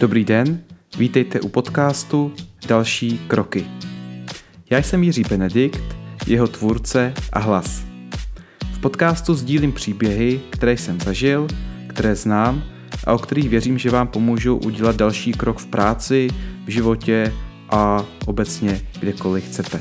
Dobrý den, vítejte u podcastu Další kroky. Já jsem Jiří Benedikt, jeho tvůrce a hlas. V podcastu sdílím příběhy, které jsem zažil, které znám a o kterých věřím, že vám pomůžou udělat další krok v práci, v životě a obecně kdekoliv chcete.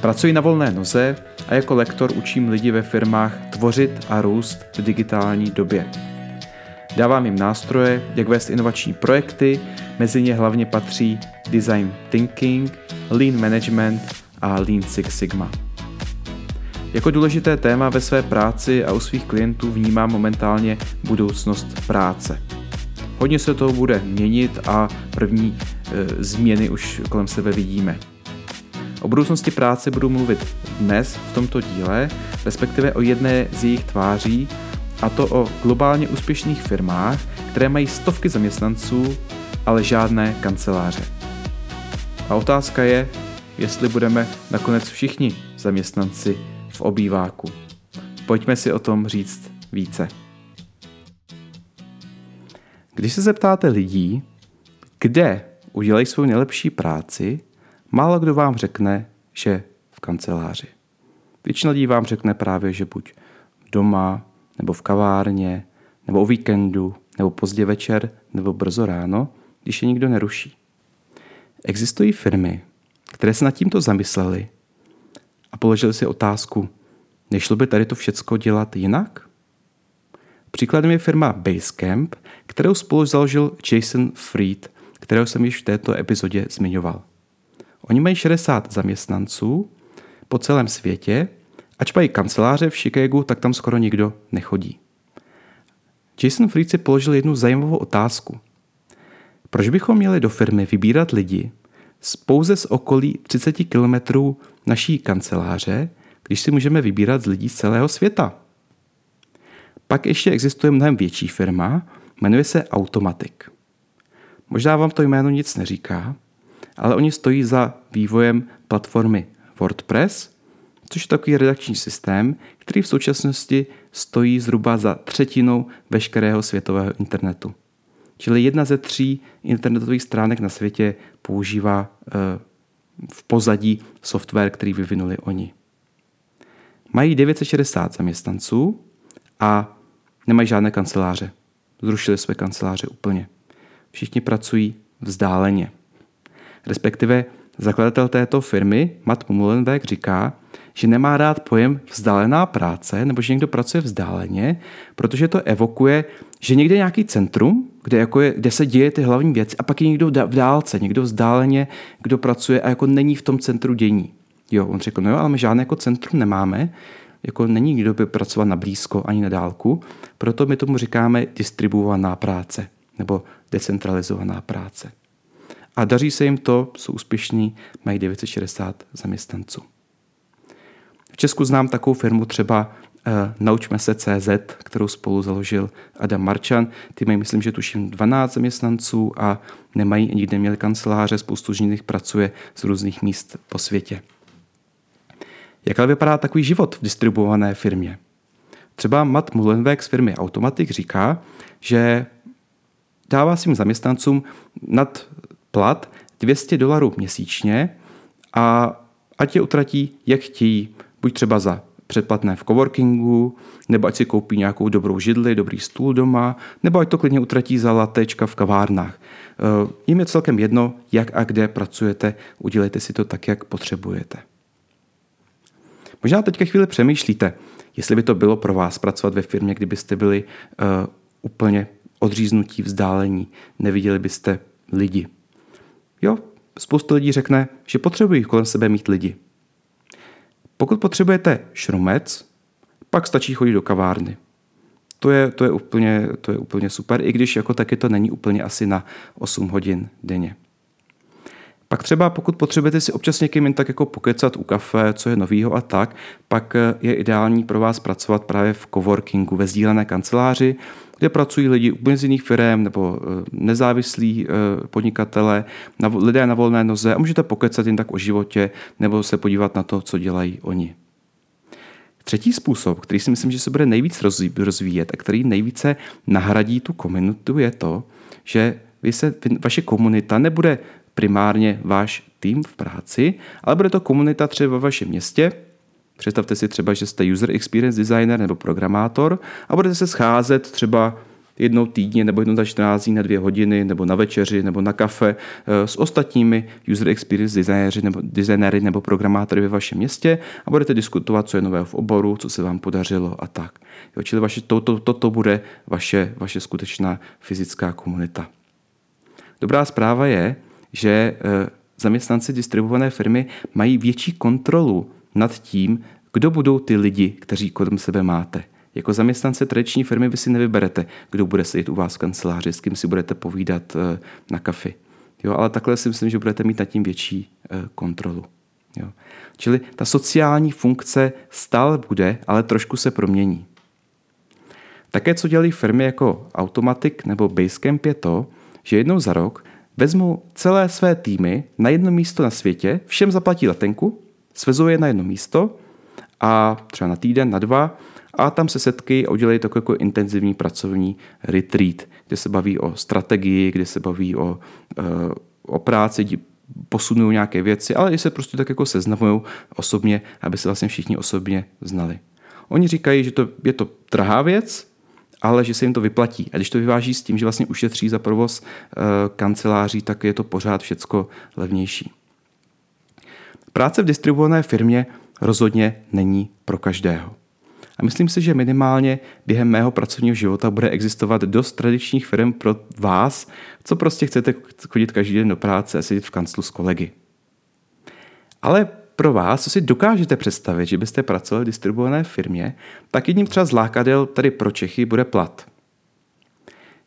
Pracuji na volné noze a jako lektor učím lidi ve firmách tvořit a růst v digitální době. Dávám jim nástroje, jak vést inovační projekty, mezi ně hlavně patří design thinking, lean management a lean six sigma. Jako důležité téma ve své práci a u svých klientů vnímám momentálně budoucnost práce. Hodně se toho bude měnit a první e, změny už kolem sebe vidíme. O budoucnosti práce budu mluvit dnes v tomto díle, respektive o jedné z jejich tváří, a to o globálně úspěšných firmách, které mají stovky zaměstnanců, ale žádné kanceláře. A otázka je, jestli budeme nakonec všichni zaměstnanci v obýváku. Pojďme si o tom říct více. Když se zeptáte lidí, kde udělají svou nejlepší práci, málo kdo vám řekne, že v kanceláři. Většina lidí vám řekne právě, že buď doma, nebo v kavárně, nebo o víkendu, nebo pozdě večer, nebo brzo ráno, když je nikdo neruší. Existují firmy, které se nad tímto zamysleli a položili si otázku, nešlo by tady to všecko dělat jinak? Příkladem je firma Basecamp, kterou spolu založil Jason Fried, kterého jsem již v této epizodě zmiňoval. Oni mají 60 zaměstnanců po celém světě, ač mají kanceláře v Chicagu, tak tam skoro nikdo nechodí. Jason Fried si položil jednu zajímavou otázku. Proč bychom měli do firmy vybírat lidi z pouze z okolí 30 kilometrů naší kanceláře, když si můžeme vybírat z lidí z celého světa? Pak ještě existuje mnohem větší firma, jmenuje se Automatic. Možná vám to jméno nic neříká, ale oni stojí za vývojem platformy WordPress, což je takový redakční systém, který v současnosti stojí zhruba za třetinou veškerého světového internetu. Čili jedna ze tří internetových stránek na světě používá eh, v pozadí software, který vyvinuli oni. Mají 960 zaměstnanců a nemají žádné kanceláře. Zrušili své kanceláře úplně. Všichni pracují vzdáleně. Respektive zakladatel této firmy, Matt Mullenweg, říká, že nemá rád pojem vzdálená práce, nebo že někdo pracuje vzdáleně, protože to evokuje, že někde je nějaký centrum, kde, jako je, kde se děje ty hlavní věci a pak je někdo v dálce, někdo vzdáleně, kdo pracuje a jako není v tom centru dění. Jo, on řekl, no jo, ale my žádné jako centrum nemáme, jako není kdo by pracovat na blízko ani na dálku, proto my tomu říkáme distribuovaná práce nebo decentralizovaná práce. A daří se jim to, jsou úspěšní, mají 960 zaměstnanců. V Česku znám takovou firmu třeba uh, Naučme se CZ, kterou spolu založil Adam Marčan. Ty mají, myslím, že tuším 12 zaměstnanců a nemají, nikdy měli kanceláře, spoustu z nich pracuje z různých míst po světě. Jak ale vypadá takový život v distribuované firmě? Třeba Matt Mullenweg z firmy Automatic říká, že dává svým zaměstnancům nad plat 200 dolarů měsíčně a ať je utratí, jak chtějí, buď třeba za předplatné v coworkingu, nebo ať si koupí nějakou dobrou židli, dobrý stůl doma, nebo ať to klidně utratí za latečka v kavárnách. Eh, jim je celkem jedno, jak a kde pracujete, udělejte si to tak, jak potřebujete. Možná teďka chvíli přemýšlíte, jestli by to bylo pro vás pracovat ve firmě, kdybyste byli uh, úplně odříznutí, vzdálení, neviděli byste lidi. Jo, spoustu lidí řekne, že potřebují kolem sebe mít lidi. Pokud potřebujete šrumec, pak stačí chodit do kavárny. To je, to je, úplně, to je úplně super, i když jako taky to není úplně asi na 8 hodin denně. Pak třeba pokud potřebujete si občas někým jen tak jako pokecat u kafe, co je novýho a tak, pak je ideální pro vás pracovat právě v coworkingu, ve sdílené kanceláři, kde pracují lidi úplně z jiných firm nebo eh, nezávislí eh, podnikatele, lidé na volné noze a můžete pokecat jen tak o životě nebo se podívat na to, co dělají oni. Třetí způsob, který si myslím, že se bude nejvíc rozvíjet a který nejvíce nahradí tu komunitu, je to, že vy se, vaše komunita nebude primárně váš tým v práci, ale bude to komunita třeba ve vašem městě. Představte si třeba, že jste user experience designer nebo programátor a budete se scházet třeba jednou týdně nebo jednou za 14 dní na dvě hodiny nebo na večeři nebo na kafe eh, s ostatními user experience designéry nebo, designéry nebo programátory ve vašem městě a budete diskutovat, co je nového v oboru, co se vám podařilo a tak. Jo, čili vaše, to, to, to, to bude vaše, vaše skutečná fyzická komunita. Dobrá zpráva je, že eh, zaměstnanci distribuované firmy mají větší kontrolu nad tím, kdo budou ty lidi, kteří kolem sebe máte. Jako zaměstnance tradiční firmy vy si nevyberete, kdo bude sedět u vás v kanceláři, s kým si budete povídat eh, na kafi. Jo, ale takhle si myslím, že budete mít nad tím větší eh, kontrolu. Jo. Čili ta sociální funkce stále bude, ale trošku se promění. Také, co dělají firmy jako Automatic nebo Basecamp, je to, že jednou za rok vezmou celé své týmy na jedno místo na světě, všem zaplatí letenku, svezou je na jedno místo a třeba na týden, na dva a tam se setkají a udělají takový jako intenzivní pracovní retreat, kde se baví o strategii, kde se baví o, eh, o práci, posunují nějaké věci, ale i se prostě tak jako seznamují osobně, aby se vlastně všichni osobně znali. Oni říkají, že to je to drahá věc, ale že se jim to vyplatí. A když to vyváží s tím, že vlastně ušetří za provoz eh, kanceláří, tak je to pořád všecko levnější. Práce v distribuované firmě rozhodně není pro každého. A myslím si, že minimálně během mého pracovního života bude existovat dost tradičních firm pro vás, co prostě chcete chodit každý den do práce a sedět v kanclu s kolegy. Ale pro vás, co si dokážete představit, že byste pracovali v distribuované firmě, tak jedním třeba z lákadel tady pro Čechy bude plat.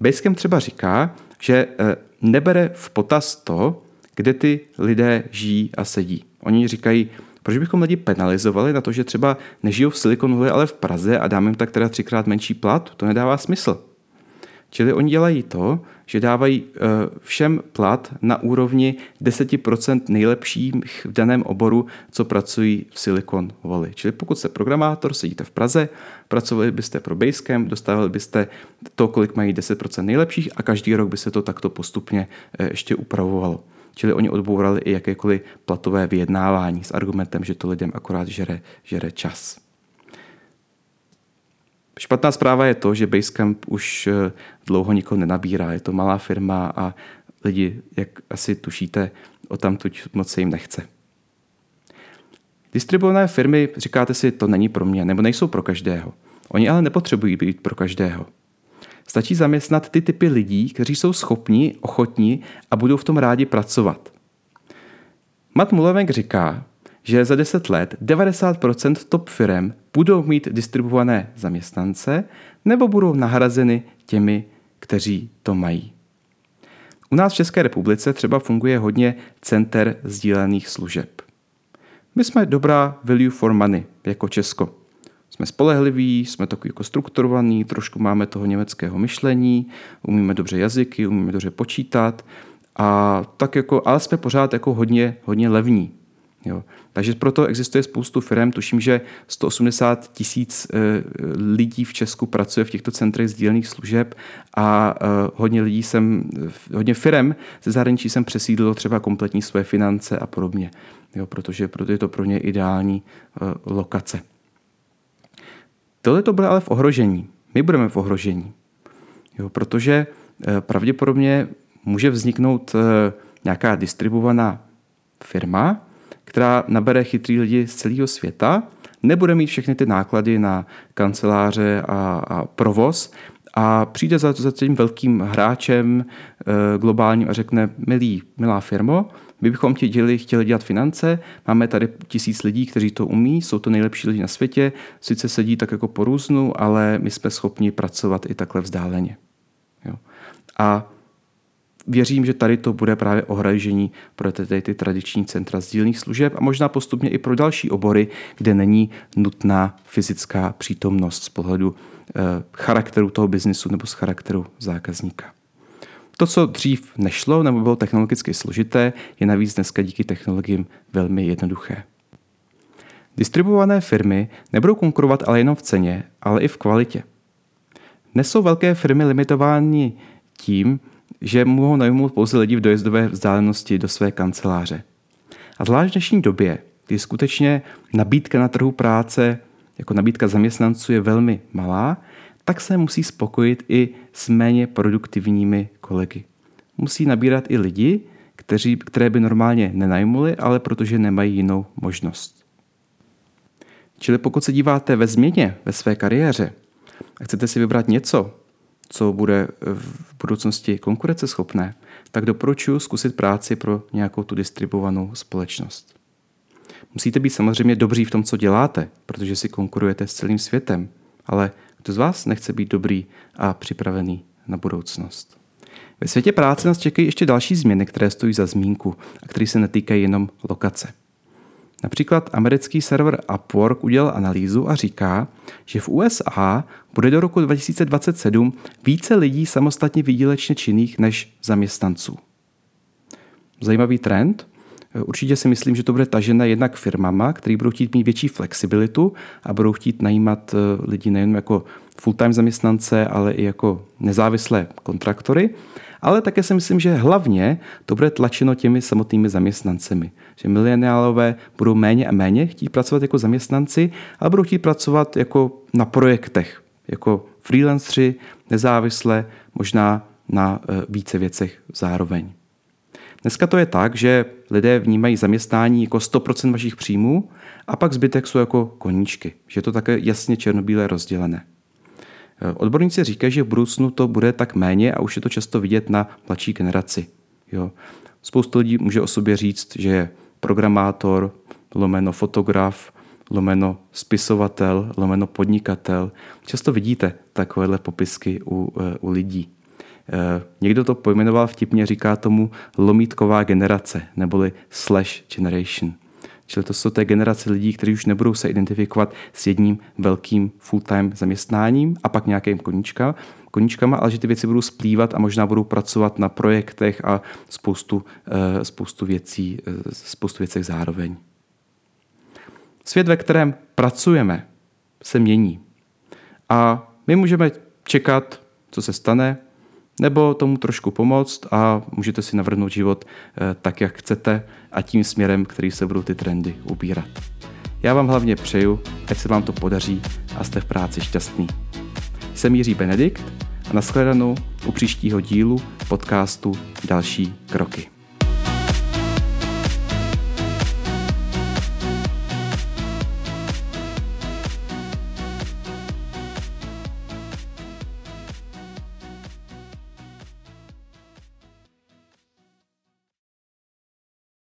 Basecamp třeba říká, že eh, nebere v potaz to, kde ty lidé žijí a sedí. Oni říkají, proč bychom lidi penalizovali na to, že třeba nežijou v Silicon Valley, ale v Praze a dáme jim tak teda třikrát menší plat? To nedává smysl. Čili oni dělají to, že dávají eh, všem plat na úrovni 10% nejlepších v daném oboru, co pracují v Silicon Valley. Čili pokud jste programátor, sedíte v Praze, pracovali byste pro Basecamp, dostávali byste to, kolik mají 10% nejlepších a každý rok by se to takto postupně eh, ještě upravovalo. Čili oni odbourali i jakékoliv platové vyjednávání s argumentem, že to lidem akorát žere, žere čas. Špatná zpráva je to, že Basecamp už eh, dlouho nikoho nenabírá. Je to malá firma a lidi, jak asi tušíte, o tam tuď moc se jim nechce. Distribuované firmy, říkáte si, to není pro mě, nebo nejsou pro každého. Oni ale nepotřebují být pro každého. Stačí zaměstnat ty typy lidí, kteří jsou schopní, ochotní a budou v tom rádi pracovat. Matt Mullenweg říká, že za 10 let 90% top firm budou mít distribuované zaměstnance nebo budou nahrazeny těmi, kteří to mají. U nás v České republice třeba funguje hodně center sdílených služeb. My jsme dobrá value for money jako Česko. Jsme spolehliví, jsme takový jako strukturovaný, trošku máme toho německého myšlení, umíme dobře jazyky, umíme dobře počítat a tak jako, ale jsme pořád jako hodně, hodně levní. Jo. Takže proto existuje spoustu firm, tuším, že 180 tisíc eh, lidí v Česku pracuje v těchto centrech sdílených služeb a eh, hodně lidí jsem, hodně firm ze zahraničí jsem přesídlilo třeba kompletní své finance a podobně, jo, protože proto je to pro ně ideální eh, lokace. Tohle to bude ale v ohrožení. My budeme v ohrožení. Jo, protože pravděpodobně může vzniknout nějaká distribuovaná firma, která nabere chytrý lidi z celého světa, nebude mít všechny ty náklady na kanceláře a, a provoz a přijde za, za tím velkým hráčem e, globálním a řekne, milý, milá firmo, my bychom ti děli, chtěli dělat finance, máme tady tisíc lidí, kteří to umí, jsou to nejlepší lidi na světě, sice sedí tak jako po různu, ale my jsme schopni pracovat i takhle vzdáleně. Jo. A věřím, že tady to bude právě ohražení pro ty, ty tradiční centra sdílných služeb a možná postupně i pro další obory, kde není nutná fyzická přítomnost z pohledu eh, charakteru toho biznisu nebo z charakteru zákazníka. To, co dřív nešlo nebo bylo technologicky složité, je navíc dneska díky technologiím velmi jednoduché. Distribuované firmy nebudou konkurovat ale jenom v ceně, ale i v kvalitě. Dnes jsou velké firmy limitovány tím, že mohou najmout pouze lidi v dojezdové vzdálenosti do své kanceláře. A zvlášť v dnešní době, kdy skutečně nabídka na trhu práce, jako nabídka zaměstnanců je velmi malá, tak se musí spokojit i s méně produktivními kolegy. Musí nabírat i lidi, kteří, které by normálně nenajmuli, ale protože nemají jinou možnost. Čili pokud se díváte ve změně ve své kariéře a chcete si vybrat něco, co bude v budoucnosti konkurenceschopné, tak doporučuji zkusit práci pro nějakou tu distribuovanou společnost. Musíte být samozřejmě dobří v tom, co děláte, protože si konkurujete s celým světem, ale kdo z vás nechce být dobrý a připravený na budoucnost? Ve světě práce nás čekají ještě další změny, které stojí za zmínku a které se netýkají jenom lokace. Například americký server Upwork udělal analýzu a říká, že v USA bude do roku 2027 více lidí samostatně výdělečně činných než zaměstnanců. Zajímavý trend. Určitě si myslím, že to bude tažené jednak firmama, který budou chtít mít větší flexibilitu a budou chtít najímat eh, lidi nejen jako full-time zaměstnance, ale i jako nezávislé kontraktory. Ale také si myslím, že hlavně to bude tlačeno těmi samotnými zaměstnancemi. Že mileniálové budou méně a méně chtít pracovat jako zaměstnanci, ale budou chtít pracovat jako na projektech, jako freelancři, nezávisle, možná na e, více věcech zároveň. Dneska to je tak, že lidé vnímají zaměstnání jako 100% vašich příjmů a pak zbytek jsou jako koníčky, že je to také jasně černobíle rozdělené. Odborníci říkají, že v budoucnu to bude tak méně a už je to často vidět na mladší generaci. Jo. Spoustu lidí může o sobě říct, že je programátor, lomeno fotograf, lomeno spisovatel, lomeno podnikatel. Často vidíte takovéhle popisky u, eh, u lidí. Eh, někdo to pojmenoval vtipně, říká tomu lomítková generace, neboli slash generation. Čili to jsou té generace lidí, kteří už nebudou se identifikovat s jedním velkým full-time zaměstnáním a pak nějakým koníčka, koníčkama, ale že ty věci budou splývat a možná budou pracovat na projektech a spoustu, eh, spoustu věcí, eh, spoustu věcech zároveň. Svět, ve kterém pracujeme, se mění. A my můžeme čekat, co se stane, nebo tomu trošku pomoct a můžete si navrhnout život eh, tak, jak chcete a tím směrem, který se budou ty trendy ubírat. Já vám hlavně přeju, ať se vám to podaří a jste v práci šťastný. Jsem Jiří Benedikt a nashledanou u příštího dílu podcastu Další kroky.